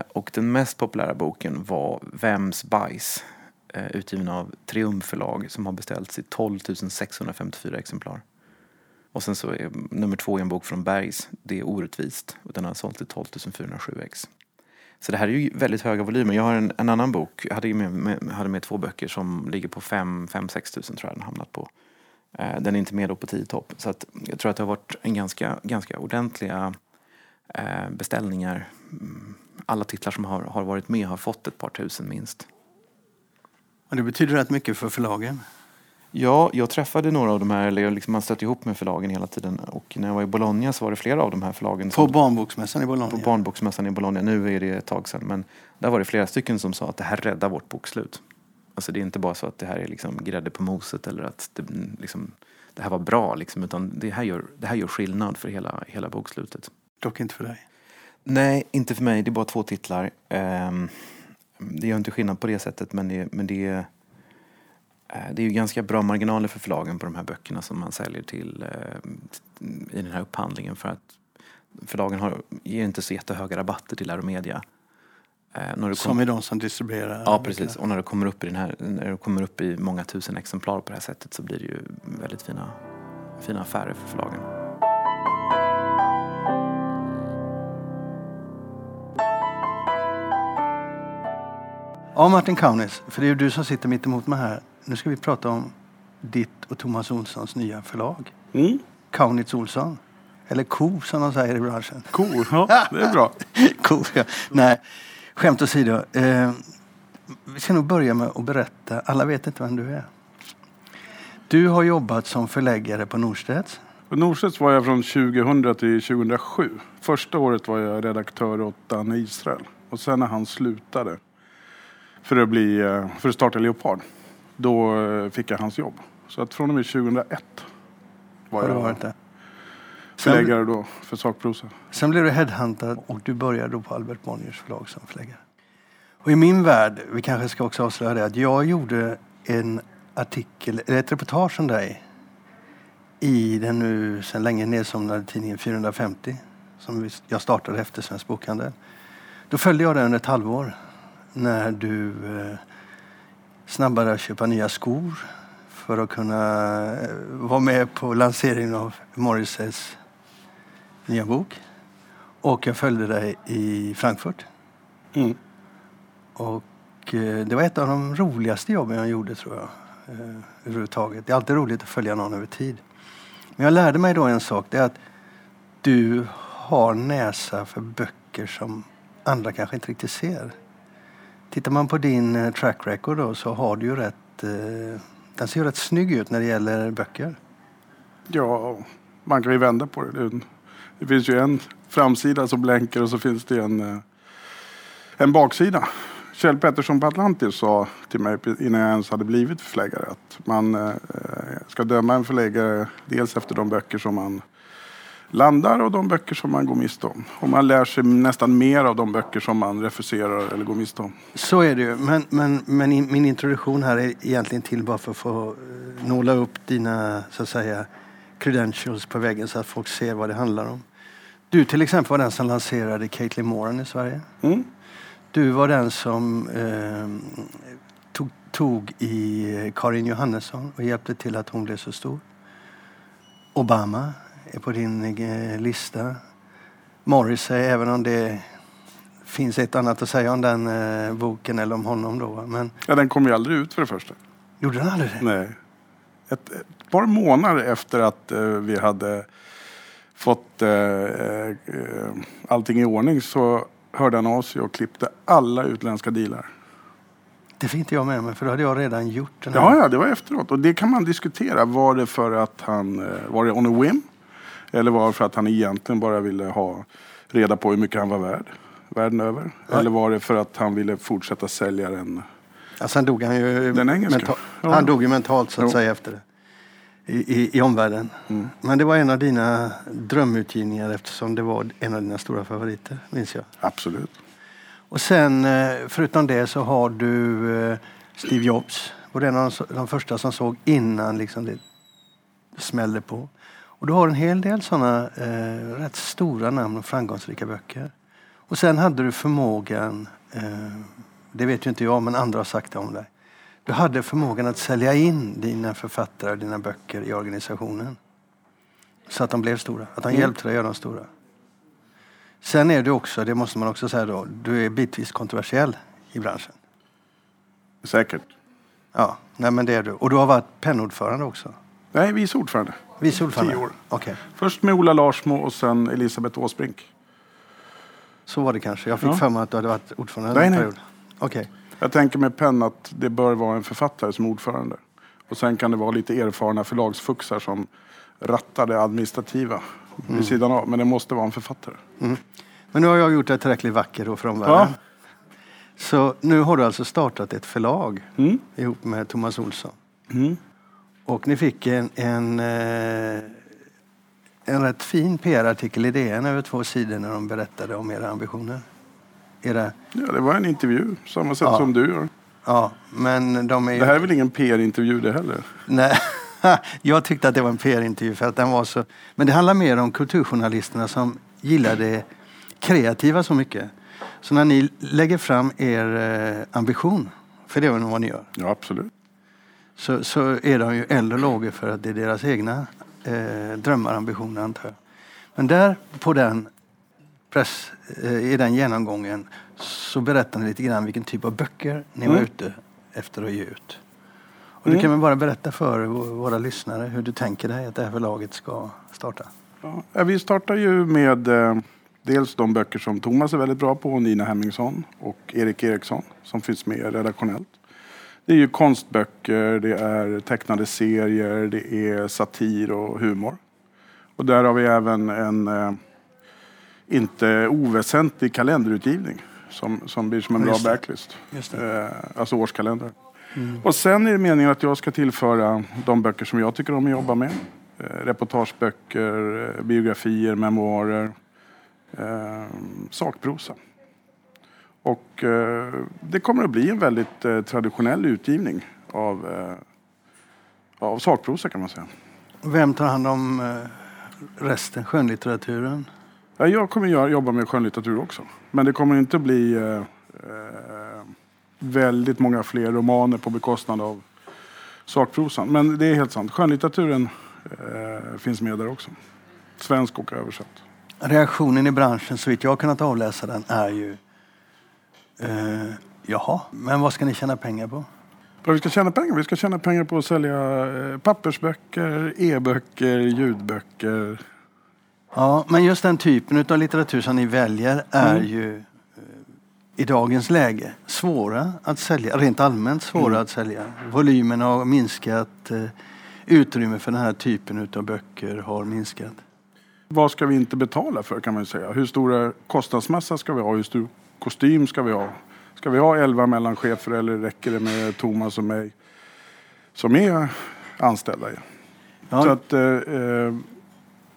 [SPEAKER 2] Och den mest populära boken var Vems bajs, utgiven av Triumf förlag som har beställts i 12 654 exemplar. Och sen så är nummer två en bok från Bergs, Det är orättvist, och den har sålt till 12 407 ex. Så det här är ju väldigt höga volymer. Jag har en, en annan bok, jag hade med, med, hade med två böcker som ligger på 5-6 tusen tror jag den hamnat på. Eh, den är inte med då på 10 topp. Så att jag tror att det har varit en ganska, ganska ordentliga eh, beställningar. Mm, alla titlar som har, har varit med har fått ett par tusen minst.
[SPEAKER 1] Och det betyder rätt mycket för förlagen.
[SPEAKER 2] Ja, jag träffade några av de här, eller liksom man stötte ihop med förlagen hela tiden. Och när jag var i Bologna så var det flera av de här förlagen.
[SPEAKER 1] På barnboksmässan i Bologna?
[SPEAKER 2] På barnboksmässan i Bologna. Nu är det ett tag sedan. Men där var det flera stycken som sa att det här räddar vårt bokslut. Alltså det är inte bara så att det här är liksom grädde på moset eller att det, liksom, det här var bra. Liksom, utan det här, gör, det här gör skillnad för hela, hela bokslutet.
[SPEAKER 1] Dock inte för dig?
[SPEAKER 2] Nej, inte för mig. Det är bara två titlar. Um, det gör inte skillnad på det sättet men det, men det är det är ju ganska bra marginaler för förlagen på de här böckerna som man säljer till eh, i den här upphandlingen för att förlagen har, ger inte så jättehöga rabatter till Aromedia.
[SPEAKER 1] Eh, som är de som distribuerar?
[SPEAKER 2] Ja precis, och när det, kommer upp i den här, när det kommer upp i många tusen exemplar på det här sättet så blir det ju väldigt fina, fina affärer för förlagen.
[SPEAKER 1] Ja, Martin Kaunis, för det är ju du som sitter mitt emot mig här. Nu ska vi prata om ditt och Thomas Olssons nya förlag. Mm. Kaunitz Olsson. Eller Ko som de säger i branschen.
[SPEAKER 3] Ko, ja det är bra.
[SPEAKER 1] ko, ja. Nej, skämt åsido. Eh, vi ska nog börja med att berätta. Alla vet inte vem du är. Du har jobbat som förläggare på Norstedts.
[SPEAKER 3] På Norstedts var jag från 2000 till 2007. Första året var jag redaktör åt Danne Israel. Och sen när han slutade för att, bli, eh, för att starta Leopard då eh, fick jag hans jobb. Så att från och med 2001 var Har jag varit där? förläggare då för sakprosa.
[SPEAKER 1] Sen blev du headhuntad och du började då på Albert Bonniers förlag som förläggare. Och i min värld, vi kanske ska också avslöja det, att jag gjorde en artikel, eller ett reportage om dig i den nu sedan länge nedsomnade tidningen 450 som jag startade efter Svensk Bokhandel. Då följde jag den under ett halvår när du eh, snabbare att köpa nya skor för att kunna eh, vara med på lanseringen av Morrisses nya bok. Och jag följde dig i Frankfurt. Mm. Och eh, det var ett av de roligaste jobben jag gjorde tror jag. Eh, överhuvudtaget. Det är alltid roligt att följa någon över tid. Men jag lärde mig då en sak. Det är att du har näsa för böcker som andra kanske inte riktigt ser. Tittar man på din eh, track record då, så har du ju rätt... Eh, den ser ju rätt snygg ut när det gäller böcker.
[SPEAKER 3] Ja, man kan ju vända på det. Det finns ju en framsida som blänker och så finns det en, eh, en baksida. Kjell Pettersson på Atlantis sa till mig innan jag ens hade blivit förläggare att man eh, ska döma en förläggare dels efter de böcker som man landar och de böcker som man går miste om. Och man lär sig nästan mer av de böcker som man refuserar eller går miste om.
[SPEAKER 1] Så är det ju. Men, men, men in, min introduktion här är egentligen till bara för att få uh, nåla upp dina så att säga credentials på väggen så att folk ser vad det handlar om. Du till exempel var den som lanserade Caitlin Moran i Sverige. Mm. Du var den som eh, tog, tog i Karin Johannesson och hjälpte till att hon blev så stor. Obama är på din eh, lista. Morrissey, även om det finns ett annat att säga om den eh, boken eller om honom då. Men...
[SPEAKER 3] Ja, den kom ju aldrig ut för det första.
[SPEAKER 1] Gjorde den aldrig det?
[SPEAKER 3] Nej. Ett, ett par månader efter att eh, vi hade fått eh, eh, allting i ordning så hörde han av sig och klippte alla utländska dealar.
[SPEAKER 1] Det fick inte jag med mig för då hade jag redan gjort den
[SPEAKER 3] här. Ja, ja, det var efteråt. Och det kan man diskutera. Var det för att han eh, var det on a whim? Eller var det för att han egentligen bara ville ha reda på hur mycket han var värd världen över? Ja. Eller var det för att han ville fortsätta sälja den?
[SPEAKER 1] Ja, sen dog han ju den engelska. Ja. Han dog ju mentalt så att jo. säga efter det. I, i, i omvärlden. Mm. Men det var en av dina drömutgivningar eftersom det var en av dina stora favoriter, minns jag.
[SPEAKER 3] Absolut.
[SPEAKER 1] Och sen eh, förutom det så har du eh, Steve Jobs. Är en av de första som såg innan liksom det smällde på. Och du har en hel del sådana eh, rätt stora namn och framgångsrika böcker. Och sen hade du förmågan, eh, det vet ju inte jag men andra har sagt det om dig. Du hade förmågan att sälja in dina författare och dina böcker i organisationen. Så att de blev stora, att de
[SPEAKER 3] Mm.
[SPEAKER 1] hjälpte dig att göra dem stora. Sen är du också, det måste man också säga då, du är bitvis kontroversiell i branschen.
[SPEAKER 3] Säkert.
[SPEAKER 1] Ja, nej men det är du. Och du har varit pennordförande också.
[SPEAKER 3] Nej, vice ordförande.
[SPEAKER 1] Vice ordförande?
[SPEAKER 3] Tio år.
[SPEAKER 1] Okej,
[SPEAKER 3] Först med Ola Larsmo och sen Elisabeth Åsbrink.
[SPEAKER 1] så var det kanske. Jag fick
[SPEAKER 3] Ja.
[SPEAKER 1] för mig att du hade varit ordförande
[SPEAKER 3] Nej,
[SPEAKER 1] en
[SPEAKER 3] nej.
[SPEAKER 1] period. Okej,
[SPEAKER 3] Jag tänker med Penn att det bör vara en författare som ordförande. Och sen kan det vara lite erfarna förlagsfuxar som rattar det administrativa
[SPEAKER 1] Mm.
[SPEAKER 3] vid sidan av. Men det måste vara en författare.
[SPEAKER 1] men nu har jag gjort dig tillräckligt vacker då för omvärlden.
[SPEAKER 3] Ja.
[SPEAKER 1] Så nu har du alltså startat ett förlag
[SPEAKER 3] Mm.
[SPEAKER 1] ihop med Thomas Olsson.
[SPEAKER 3] Mm.
[SPEAKER 1] Och ni fick en, en, eh, en rätt fin PR-artikel i DN över två sidor när de berättade om era ambitioner. Era,
[SPEAKER 3] Ja, det var en intervju, samma sätt
[SPEAKER 1] Ja.
[SPEAKER 3] som du gör.
[SPEAKER 1] ja, men de är ju...
[SPEAKER 3] Det här är väl ingen PR-intervju det heller?
[SPEAKER 1] Nej, jag tyckte att det var en PR-intervju för att den var så... Men det handlar mer om kulturjournalisterna som gillar det kreativa så mycket. Så när ni lägger fram er eh, ambition, för det är nog vad ni gör,
[SPEAKER 3] Ja, absolut.
[SPEAKER 1] Så, så är de ju eld och lågor för att det är deras egna eh, drömmar, ambitioner antar jag. Men där på den, press, eh, i den genomgången så berättar ni lite grann vilken typ av böcker ni var
[SPEAKER 3] Mm.
[SPEAKER 1] ute efter att ge ut. Och du
[SPEAKER 3] Mm.
[SPEAKER 1] kan väl bara berätta för vå- våra lyssnare hur du tänker dig att det här förlaget ska starta.
[SPEAKER 3] Ja, vi startar ju med eh, dels de böcker som Thomas är väldigt bra på, Nina Hemmingsson och Erik Eriksson som finns med redaktionellt. Det är ju konstböcker, det är tecknade serier, det är satir och humor. Och där har vi även en eh, inte oväsentlig kalenderutgivning som, som blir som en bra backlist. Eh, alltså årskalender. Och sen är det meningen att jag ska tillföra de böcker som jag tycker om att jobba med. Eh, reportageböcker, eh, biografier, memoarer, eh, sakprosa. Och eh, det kommer att bli en väldigt eh, traditionell utgivning av, eh, av sakprosa kan man säga.
[SPEAKER 1] Vem tar hand om resten, skönlitteraturen?
[SPEAKER 3] Ja, jag kommer jobba med skönlitteratur också. Men det kommer inte bli väldigt många fler romaner på bekostnad av sakprosan. Men det är helt sant. Skönlitteraturen eh, finns med där också. Svensk och översatt.
[SPEAKER 1] Reaktionen i branschen, så vitt jag har kunnat avläsa den, är ju eh, jaha, men vad ska ni tjäna pengar på?
[SPEAKER 3] Vi ska tjäna pengar? Vi ska tjäna pengar på att sälja eh, pappersböcker, e-böcker, ljudböcker.
[SPEAKER 1] Ja, men just den typen av litteratur som ni väljer är
[SPEAKER 3] Mm.
[SPEAKER 1] ju eh, i dagens läge svåra att sälja, rent allmänt svåra
[SPEAKER 3] Mm.
[SPEAKER 1] att sälja. Volymen har minskat, eh, utrymme för den här typen av böcker har minskat.
[SPEAKER 3] Vad ska vi inte betala för kan man säga. Hur stora kostnadsmassa ska vi ha? Hur stor kostym ska vi ha? Ska vi ha elva mellanchefer eller räcker det med Thomas och mig som är anställda? Så
[SPEAKER 1] Ja,
[SPEAKER 3] att, eh, eh,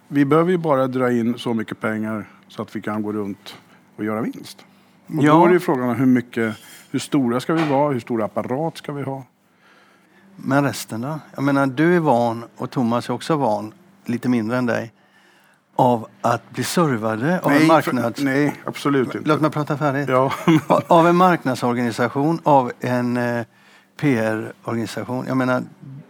[SPEAKER 3] vi behöver ju bara dra in så mycket pengar så att vi kan gå runt och göra vinst. Och
[SPEAKER 1] Ja.
[SPEAKER 3] då är det ju frågan hur mycket, hur stora ska vi vara? Hur stor apparat ska vi ha?
[SPEAKER 1] men resten då? Jag menar, du är van, och Thomas är också van, lite mindre än dig, av att bli servade av en
[SPEAKER 3] för-
[SPEAKER 1] marknads...
[SPEAKER 3] nej, absolut inte.
[SPEAKER 1] Låt mig prata färdigt.
[SPEAKER 3] Ja,
[SPEAKER 1] Av en marknadsorganisation, av en eh, PR-organisation. Jag menar,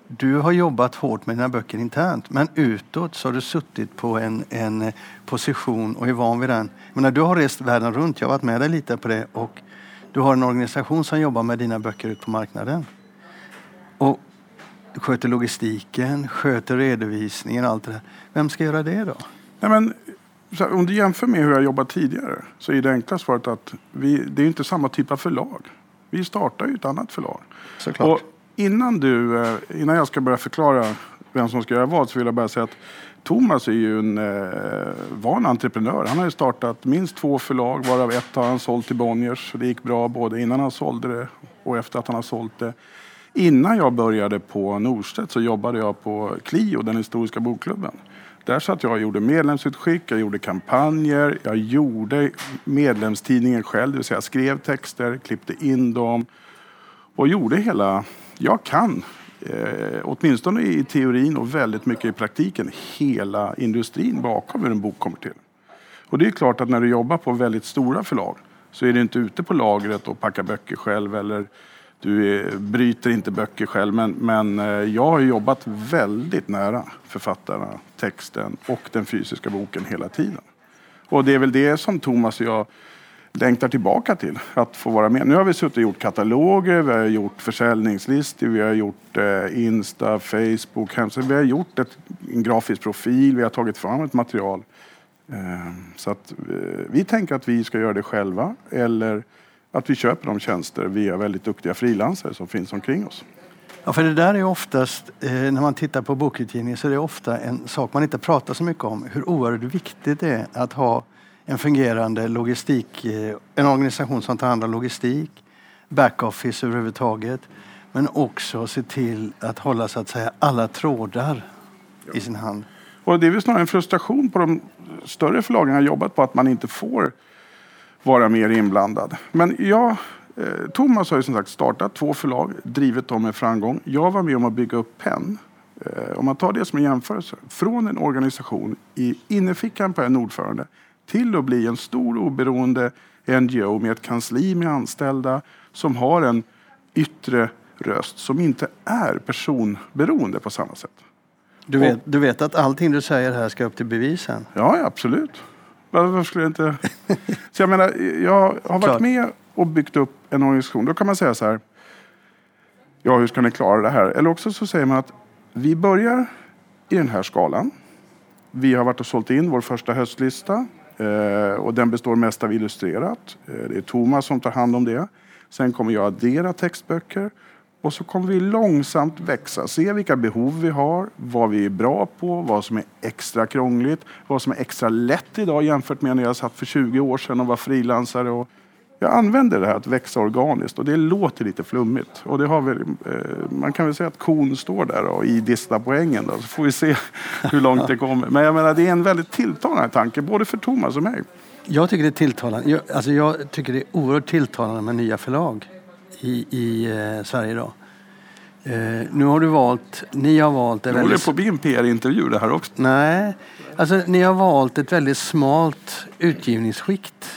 [SPEAKER 1] du har jobbat hårt med dina böcker internt, men utåt så har du suttit på en, en eh, position och är van vid den. Jag menar, du har rest världen runt, jag har varit med dig lite på det och du har en organisation som jobbar med dina böcker ut på marknaden. Och du sköter logistiken, sköter redovisningen allt det där. Vem ska göra det då?
[SPEAKER 3] Nej, men, här, om du jämför med hur jag jobbat tidigare så är det enkla svaret att vi, det är inte samma typ av förlag. Vi startar ju ett annat förlag.
[SPEAKER 1] Såklart.
[SPEAKER 3] Och innan, du, eh, innan jag ska börja förklara vem som ska göra vad så vill jag bara säga att Thomas är ju en eh, van entreprenör. Han har ju startat minst två förlag varav ett har han sålt till Bonniers. Det gick bra både innan han sålde det och efter att han har sålt det. Innan jag började på Norstedt så jobbade jag på Clio, den historiska bokklubben. Där satt jag och gjorde medlemsutskick, jag gjorde kampanjer, jag gjorde medlemstidningen själv, det vill säga skrev texter, klippte in dem och gjorde hela... Jag kan, eh, åtminstone i teorin och väldigt mycket i praktiken, hela industrin bakom hur en bok kommer till. Och det är klart att när du jobbar på väldigt stora förlag så är du inte ute på lagret och packar böcker själv eller du är, bryter inte böcker själv. Men, men eh, jag har jobbat väldigt nära författarna, texten och den fysiska boken hela tiden. Och det är väl det som Thomas och jag längtar tillbaka till, att få vara med. Nu har vi suttit och gjort kataloger, vi har gjort försäljningslistor, vi har gjort eh, Insta, Facebook, hemsida. Vi har gjort ett, en grafisk profil, vi har tagit fram ett material. Eh, så att eh, vi tänker att vi ska göra det själva eller att vi köper de tjänster via väldigt duktiga frilansare som finns omkring oss.
[SPEAKER 1] Ja, för det där är oftast, eh, när man tittar på bokutgivning, så är det ofta en sak man inte pratar så mycket om. Hur oerhört viktigt det är att ha en fungerande logistik, eh, en organisation som tar hand om logistik, backoffice överhuvudtaget, men också se till att hålla så att säga alla trådar ja. i sin hand.
[SPEAKER 3] Och det är väl snarare en frustration på de större förlagen jag jobbat på att man inte får vara mer inblandad. Men jag, eh, Thomas har ju som sagt startat två förlag, drivit dem med framgång. Jag var med om att bygga upp PEN. Eh, om man tar det som en jämförelse. Från en organisation i innerfickan på en ordförande till att bli en stor oberoende NGO med ett kansli med anställda som har en yttre röst som inte är personberoende på samma sätt.
[SPEAKER 1] Du vet, du vet att allting du säger här ska upp till bevisen?
[SPEAKER 3] Ja, absolut. Varför skulle jag inte... Så jag menar, jag har varit med och byggt upp en organisation. Då kan man säga så här. Ja, hur ska ni klara det här? Eller också så säger man att vi börjar i den här skalan. Vi har varit och sålt in vår första höstlista eh, och den består mest av illustrerat. Eh, det är Thomas som tar hand om det. Sen kommer jag addera textböcker och så kommer vi långsamt växa, se vilka behov vi har, vad vi är bra på, vad som är extra krångligt, vad som är extra lätt idag jämfört med när jag satt för 20 år sedan och var frilansare. Och jag använder det här att växa organiskt och det låter lite flummigt. Och det har väl, eh, man kan väl säga att kon står där och i dista poängen då, så får vi se hur långt det kommer. Men jag menar, det är en väldigt tilltalande tanke, både för Thomas och mig.
[SPEAKER 1] Jag tycker det är tilltalande. Jag, alltså jag tycker det är oerhört tilltalande med nya förlag i, i eh, Sverige idag. Eh, nu har du valt, ni har valt...
[SPEAKER 3] Det håller på att bli en PR-intervju det här också.
[SPEAKER 1] Nej, alltså ni har valt ett väldigt smalt utgivningsskikt.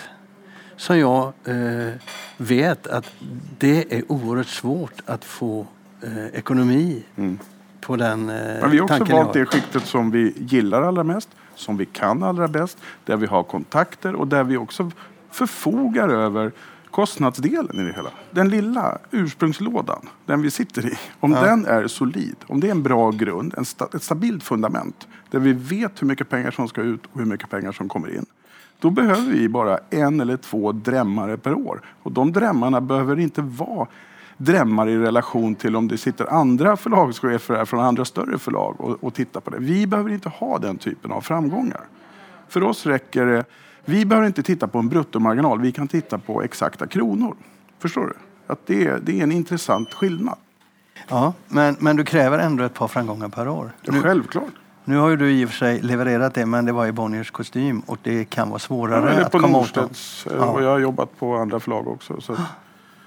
[SPEAKER 1] Som jag eh, vet att det är oerhört svårt att få eh, ekonomi mm. på den eh,
[SPEAKER 3] Men vi har också valt det skiktet som vi gillar allra mest, som vi kan allra bäst, där vi har kontakter och där vi också förfogar över kostnadsdelen i det hela. Den lilla ursprungslådan, den vi sitter i. Om ja. den är solid, om det är en bra grund, en sta ett stabilt fundament där vi vet hur mycket pengar som ska ut och hur mycket pengar som kommer in. Då behöver vi bara en eller två drämmare per år. Och de drämmarna behöver inte vara drämmar i relation till om det sitter andra förlagschefer här från andra större förlag och, och tittar på det. Vi behöver inte ha den typen av framgångar. För oss räcker det vi behöver inte titta på en bruttomarginal, vi kan titta på exakta kronor. Förstår du? Att det, är, det är en intressant skillnad.
[SPEAKER 1] Ja, men, men du kräver ändå ett par framgångar per år?
[SPEAKER 3] Ja, nu, självklart.
[SPEAKER 1] Nu har ju du i och för sig levererat det, men det var i Bonniers kostym och det kan vara svårare ja, att komma åt dem.
[SPEAKER 3] Eh, ja. och jag har jobbat på andra förlag också. Så.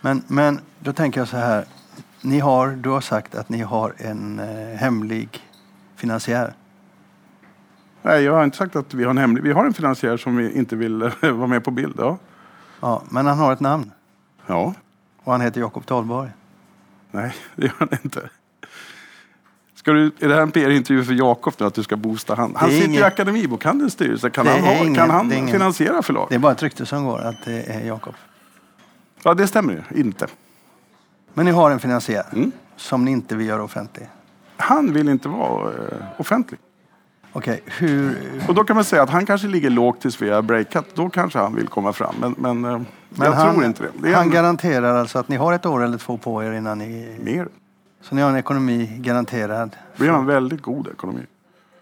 [SPEAKER 1] Men, men då tänker jag så här. Ni har, du har sagt att ni har en eh, hemlig finansiär.
[SPEAKER 3] Nej, jag har inte sagt att vi har en hemlig. Vi har en finansiär som inte vill vara med på bild. Ja.
[SPEAKER 1] ja, men han har ett namn.
[SPEAKER 3] Ja.
[SPEAKER 1] Och han heter Jakob Dahlborg.
[SPEAKER 3] Nej, det gör han inte. Ska du, är det här en PR-intervju för Jakob nu, att du ska boosta han? Han sitter ingen... i Akademibokhandelns styrelse. Kan han, ha, ingen, kan han ingen... finansiera förlag?
[SPEAKER 1] Det är bara ett rykte som går att det är Jakob.
[SPEAKER 3] Ja, det stämmer ju inte.
[SPEAKER 1] Men ni har en finansiär mm. som ni inte vill göra offentlig?
[SPEAKER 3] Han vill inte vara uh, offentlig.
[SPEAKER 1] Okej, hur...
[SPEAKER 3] Och då kan man säga att han kanske ligger lågt tills vi har breakat. Då kanske han vill komma fram. Men, men, eh, men jag han, tror inte det. det
[SPEAKER 1] han en... garanterar alltså att ni har ett år eller två på er innan ni...
[SPEAKER 3] Mer.
[SPEAKER 1] Så ni har en ekonomi garanterad?
[SPEAKER 3] Vi har en väldigt god ekonomi.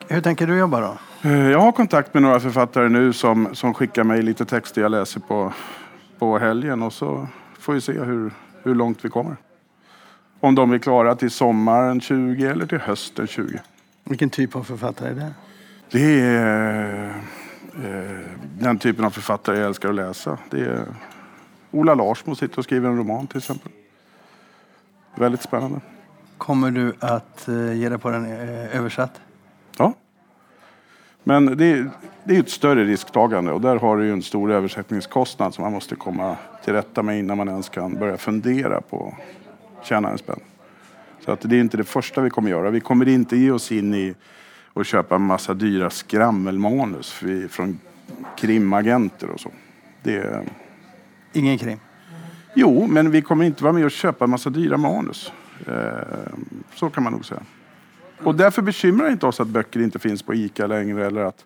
[SPEAKER 1] Hur tänker du jobba då?
[SPEAKER 3] Eh, jag har kontakt med några författare nu som, som skickar mig lite texter jag läser på, på helgen och så får vi se hur, hur långt vi kommer. Om de är klara till sommaren 20 eller till hösten 20.
[SPEAKER 1] Vilken typ av författare är det?
[SPEAKER 3] Det är eh, den typen av författare jag älskar att läsa. Det är Ola Larsmo sitter och skriver en roman till exempel. Väldigt spännande.
[SPEAKER 1] Kommer du att eh, ge dig på den eh, översatt?
[SPEAKER 3] Ja. Men det är, det är ett större risktagande och där har du ju en stor översättningskostnad som man måste komma till rätta med innan man ens kan börja fundera på att tjäna en spänn. Så att det är inte det första vi kommer göra. Vi kommer inte ge oss in i och köpa en massa dyra skrammelmanus från krimagenter och så. Det...
[SPEAKER 1] Ingen krim?
[SPEAKER 3] Jo, men vi kommer inte vara med och köpa en massa dyra manus. Eh, så kan man nog säga. Och därför bekymrar det inte oss att böcker inte finns på ICA längre eller att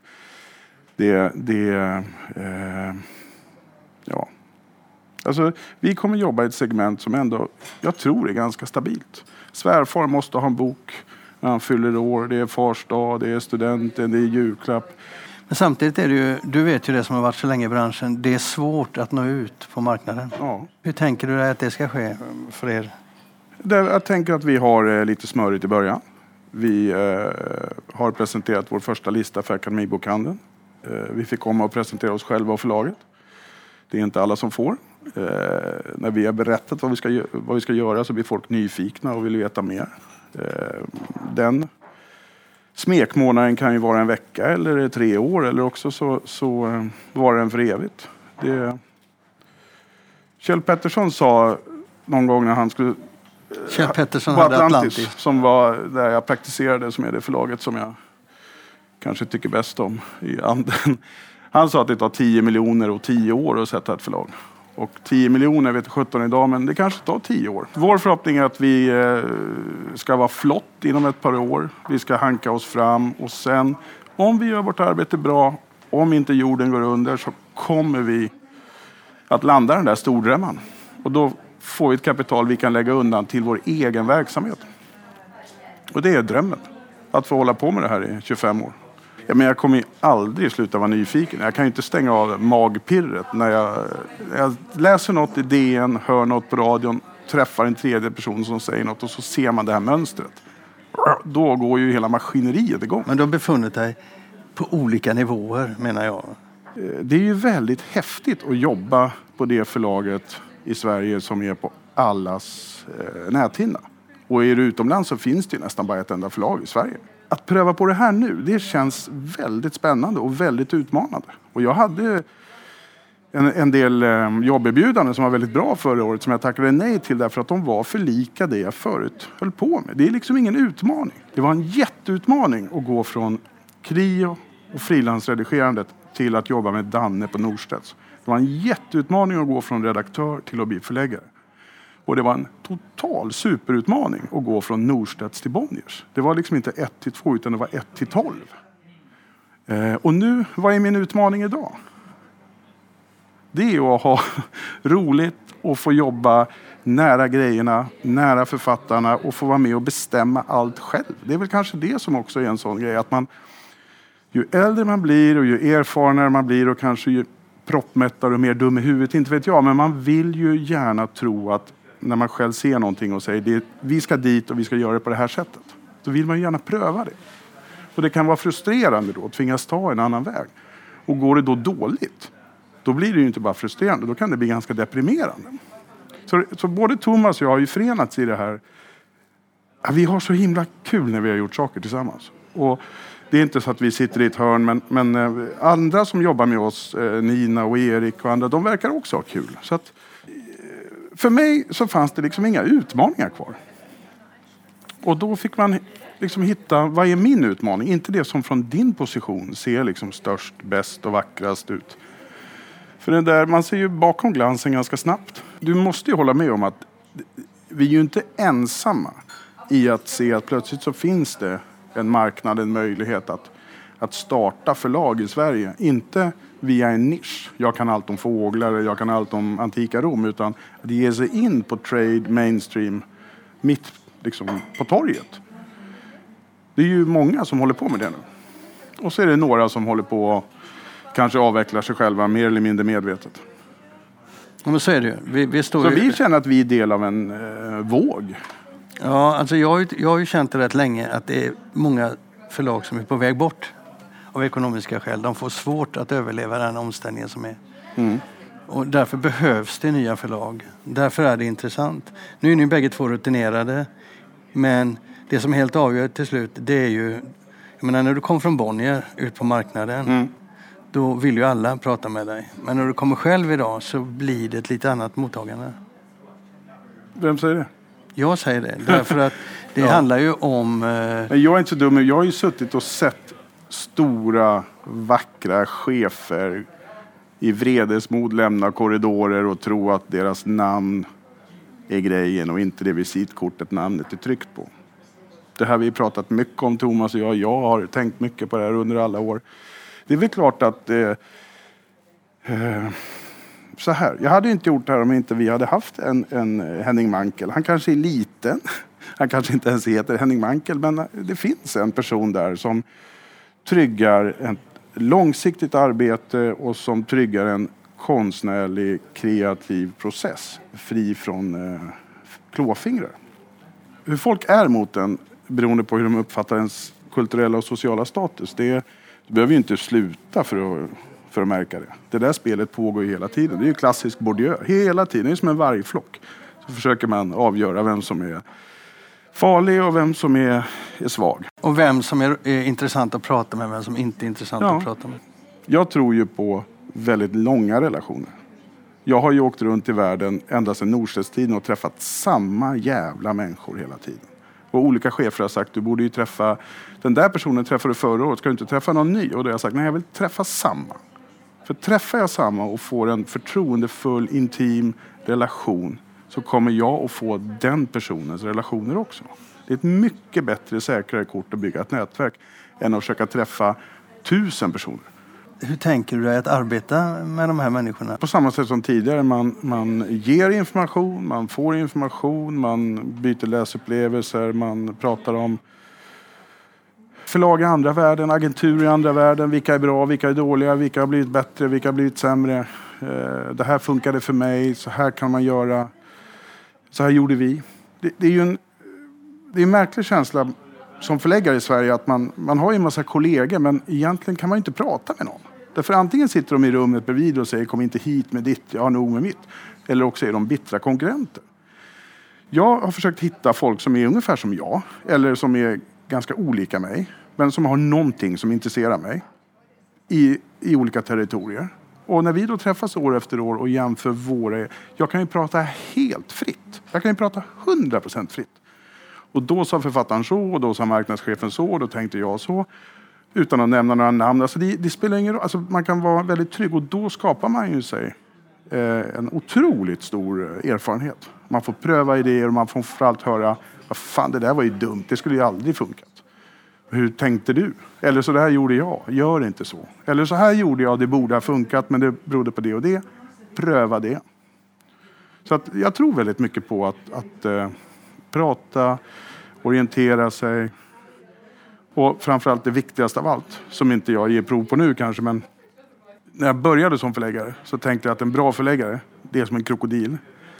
[SPEAKER 3] det... det eh, ja. Alltså, vi kommer jobba i ett segment som ändå, jag tror är ganska stabilt. Svärfar måste ha en bok när han fyller år. Det är fars dag, det är studenten, det är julklapp.
[SPEAKER 1] Men samtidigt är det ju, du vet ju det som har varit så länge i branschen, det är svårt att nå ut på marknaden.
[SPEAKER 3] Ja.
[SPEAKER 1] Hur tänker du dig att det ska ske för er?
[SPEAKER 3] Jag tänker att vi har eh, lite smörigt i början. Vi eh, har presenterat vår första lista för Akademibokhandeln. Eh, vi fick komma och presentera oss själva och förlaget. Det är inte alla som får. Eh, när vi har berättat vad vi, ska, vad vi ska göra så blir folk nyfikna och vill veta mer. Eh, den smekmånaden kan ju vara en vecka eller tre år eller också så, så eh, var den för evigt. Det... Kjell Pettersson sa någon gång när han skulle
[SPEAKER 1] Kjell Pettersson
[SPEAKER 3] på Atlantis,
[SPEAKER 1] Atlantis.
[SPEAKER 3] som var där jag praktiserade, som är det förlaget som jag kanske tycker bäst om i anden. Han sa att det tar 10 miljoner och 10 år att sätta ett förlag. Och 10 miljoner vet 17 idag, men det kanske tar 10 år. Vår förhoppning är att vi eh, ska vara flott inom ett par år. Vi ska hanka oss fram och sen, om vi gör vårt arbete bra, om inte jorden går under, så kommer vi att landa den där stordrömmen. Och då får vi ett kapital vi kan lägga undan till vår egen verksamhet. Och det är drömmen. Att få hålla på med det här i 25 år. Ja, men jag kommer ju aldrig sluta vara nyfiken. Jag kan ju inte stänga av magpirret när jag, jag läser något i DN, hör något på radion, träffar en tredje person som säger något och så ser man det här mönstret. Då går ju hela maskineriet igång.
[SPEAKER 1] Men du har befunnit dig på olika nivåer menar jag.
[SPEAKER 3] Eh, det är ju väldigt häftigt att jobba på det förlaget i Sverige som är på allas eh, näthinna. Och är du utomlands så finns det ju nästan bara ett enda förlag i Sverige. Att pröva på det här nu, det känns väldigt spännande och väldigt utmanande. Och jag hade en, en del ehm, jobberbjudanden som var väldigt bra förra året som jag tackade nej till därför att de var för lika det jag förut höll på med. Det är liksom ingen utmaning. Det var en jätteutmaning att gå från KRIO och frilansredigerandet till att jobba med Danne på Norstedts. Det var en jätteutmaning att gå från redaktör till att bli förläggare. Och det var en total superutmaning att gå från Norstedts till Bonniers. Det var liksom inte 1 till 2 utan det var 1 till 12. Eh, och nu, vad är min utmaning idag? Det är att ha roligt och få jobba nära grejerna, nära författarna och få vara med och bestämma allt själv. Det är väl kanske det som också är en sån grej att man ju äldre man blir och ju erfarnare man blir och kanske ju proppmättare och mer dum i huvudet, inte vet jag. Men man vill ju gärna tro att när man själv ser någonting och säger det, vi ska dit och vi ska göra det på det här sättet. Då vill man ju gärna pröva det. Och det kan vara frustrerande då att tvingas ta en annan väg. Och går det då dåligt, då blir det ju inte bara frustrerande, då kan det bli ganska deprimerande. Så, så både Thomas och jag har ju förenats i det här. Ja, vi har så himla kul när vi har gjort saker tillsammans. Och det är inte så att vi sitter i ett hörn, men, men eh, andra som jobbar med oss, eh, Nina och Erik och andra, de verkar också ha kul. Så att, eh, för mig så fanns det liksom inga utmaningar kvar. Och då fick man liksom hitta, vad är min utmaning? Inte det som från din position ser liksom störst, bäst och vackrast ut. För det där, man ser ju bakom glansen ganska snabbt. Du måste ju hålla med om att vi är ju inte ensamma i att se att plötsligt så finns det en marknad, en möjlighet att, att starta förlag i Sverige. Inte via en nisch. Jag kan allt om fåglar, jag kan allt om antika Rom. Utan att ge sig in på trade, mainstream, mitt liksom, på torget. Det är ju många som håller på med det nu. Och så är det några som håller på och kanske avvecklar sig själva mer eller mindre medvetet.
[SPEAKER 1] Ja, men så är det ju. Vi, vi står
[SPEAKER 3] Så
[SPEAKER 1] ju...
[SPEAKER 3] vi känner att vi är del av en eh, våg.
[SPEAKER 1] Ja, alltså jag, jag har ju känt det rätt länge att det är många förlag som är på väg bort av ekonomiska skäl. De får svårt att överleva den omställningen som är.
[SPEAKER 3] Mm.
[SPEAKER 1] Och därför behövs det nya förlag. Därför är det intressant. Nu är ni bägge två rutinerade. Men det som helt avgör till slut det är ju... Jag menar när du kom från Bonnier ut på marknaden.
[SPEAKER 3] Mm.
[SPEAKER 1] Då vill ju alla prata med dig. Men när du kommer själv idag så blir det ett lite annat mottagande.
[SPEAKER 3] Vem säger det?
[SPEAKER 1] Jag säger det. Därför att det handlar ju om... Eh,
[SPEAKER 3] Men jag är inte så dum. Jag har ju suttit och sett stora, vackra chefer i vredesmod lämna korridorer och tro att deras namn är grejen och inte det visitkortet namnet är tryckt på. Det här har vi pratat mycket om, Thomas och jag. Jag har tänkt mycket på det här under alla år. Det är väl klart att eh, eh, så här. Jag hade inte gjort det här om inte vi hade haft en, en eh, Henning Mankel. Han kanske är liten. Han kanske inte ens heter Henning Mankel. Men eh, det finns en person där som tryggar ett långsiktigt arbete och som tryggar en konstnärlig kreativ process. Fri från eh, klåfingrar. Hur folk är mot den beroende på hur de uppfattar ens kulturella och sociala status. Det, det behöver ju inte sluta för att, för att märka det. Det där spelet pågår ju hela tiden. Det är ju klassisk Bourdieu. Hela tiden. Det är som en vargflock. Så försöker man avgöra vem som är farlig och vem som är, är svag.
[SPEAKER 1] och vem som är, är intressant att prata med, vem som inte är intressant
[SPEAKER 3] Ja.
[SPEAKER 1] att prata med.
[SPEAKER 3] Jag tror ju på väldigt långa relationer. Jag har ju åkt runt i världen ända sedan Norstedtstiden och träffat samma jävla människor hela tiden. Och olika chefer har sagt du borde ju träffa den där personen träffade du förra året, ska du inte träffa någon ny? Och då har jag sagt nej jag vill träffa samma. För träffar jag samma och får en förtroendefull, intim relation så kommer jag att få den personens relationer också. Det är ett mycket bättre, säkrare kort att bygga ett nätverk än att försöka träffa tusen personer.
[SPEAKER 1] Hur tänker du dig att arbeta med de här människorna?
[SPEAKER 3] På samma sätt som tidigare, man, man ger information, man får information, man byter läsupplevelser, man pratar om förlag i andra världen, agenturer i andra världen, vilka är bra, vilka är dåliga, vilka har blivit bättre, vilka har blivit sämre. Eh, Det här funkade för mig, så här kan man göra. Så här gjorde vi. Det, det är ju en, det är en märklig känsla som förläggare i Sverige att man, man har ju en massa kollegor men egentligen kan man ju inte prata med någon. Därför antingen sitter de i rummet bredvid och säger kom inte hit med ditt, jag har nog med mitt. Eller också är de bittra konkurrenter. Jag har försökt hitta folk som är ungefär som jag eller som är ganska olika mig men som har någonting som intresserar mig i, i olika territorier. Och när vi då träffas år efter år och jämför våra... Jag kan ju prata helt fritt. Jag kan ju prata 100% fritt. Och då sa författaren så och då sa marknadschefen så och då tänkte jag så. Utan att nämna några namn. Alltså det, det spelar ingen roll. Alltså man kan vara väldigt trygg och då skapar man ju sig eh, en otroligt stor erfarenhet. Man får pröva idéer och man får framförallt höra vad fan det där var ju dumt, det skulle ju aldrig funkat. Hur tänkte du? Eller så här gjorde jag, gör inte så. Eller så här gjorde jag, det borde ha funkat men det berodde på det och det. Pröva det. Så att jag tror väldigt mycket på att, att eh, prata, orientera sig och framförallt det viktigaste av allt, som inte jag ger prov på nu kanske, men när jag började som förläggare så tänkte jag att en bra förläggare, det är som en krokodil.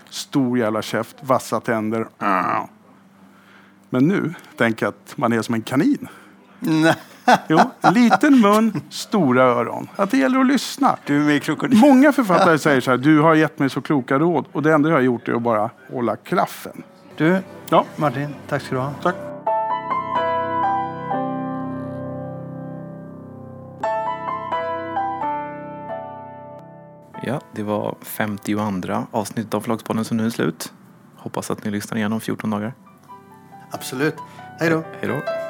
[SPEAKER 3] Stor jävla käft, vassa tänder. Ah. Men nu tänker jag att man är som en kanin.
[SPEAKER 1] Nej,
[SPEAKER 3] Jo, liten mun, stora öron. Att det gäller att lyssna.
[SPEAKER 1] du är med krokodil.
[SPEAKER 3] Många författare säger så här, du har gett mig så kloka råd. Och det enda jag har gjort är att bara hålla klaffen.
[SPEAKER 1] Du,
[SPEAKER 3] Ja,
[SPEAKER 1] Martin, tack ska du ha.
[SPEAKER 3] tack.
[SPEAKER 2] Ja, det var 52 avsnittet av Förlagspodden som nu är slut. Hoppas att ni lyssnar igen om 14 dagar.
[SPEAKER 1] Absolut. Hej då.
[SPEAKER 2] Hej då.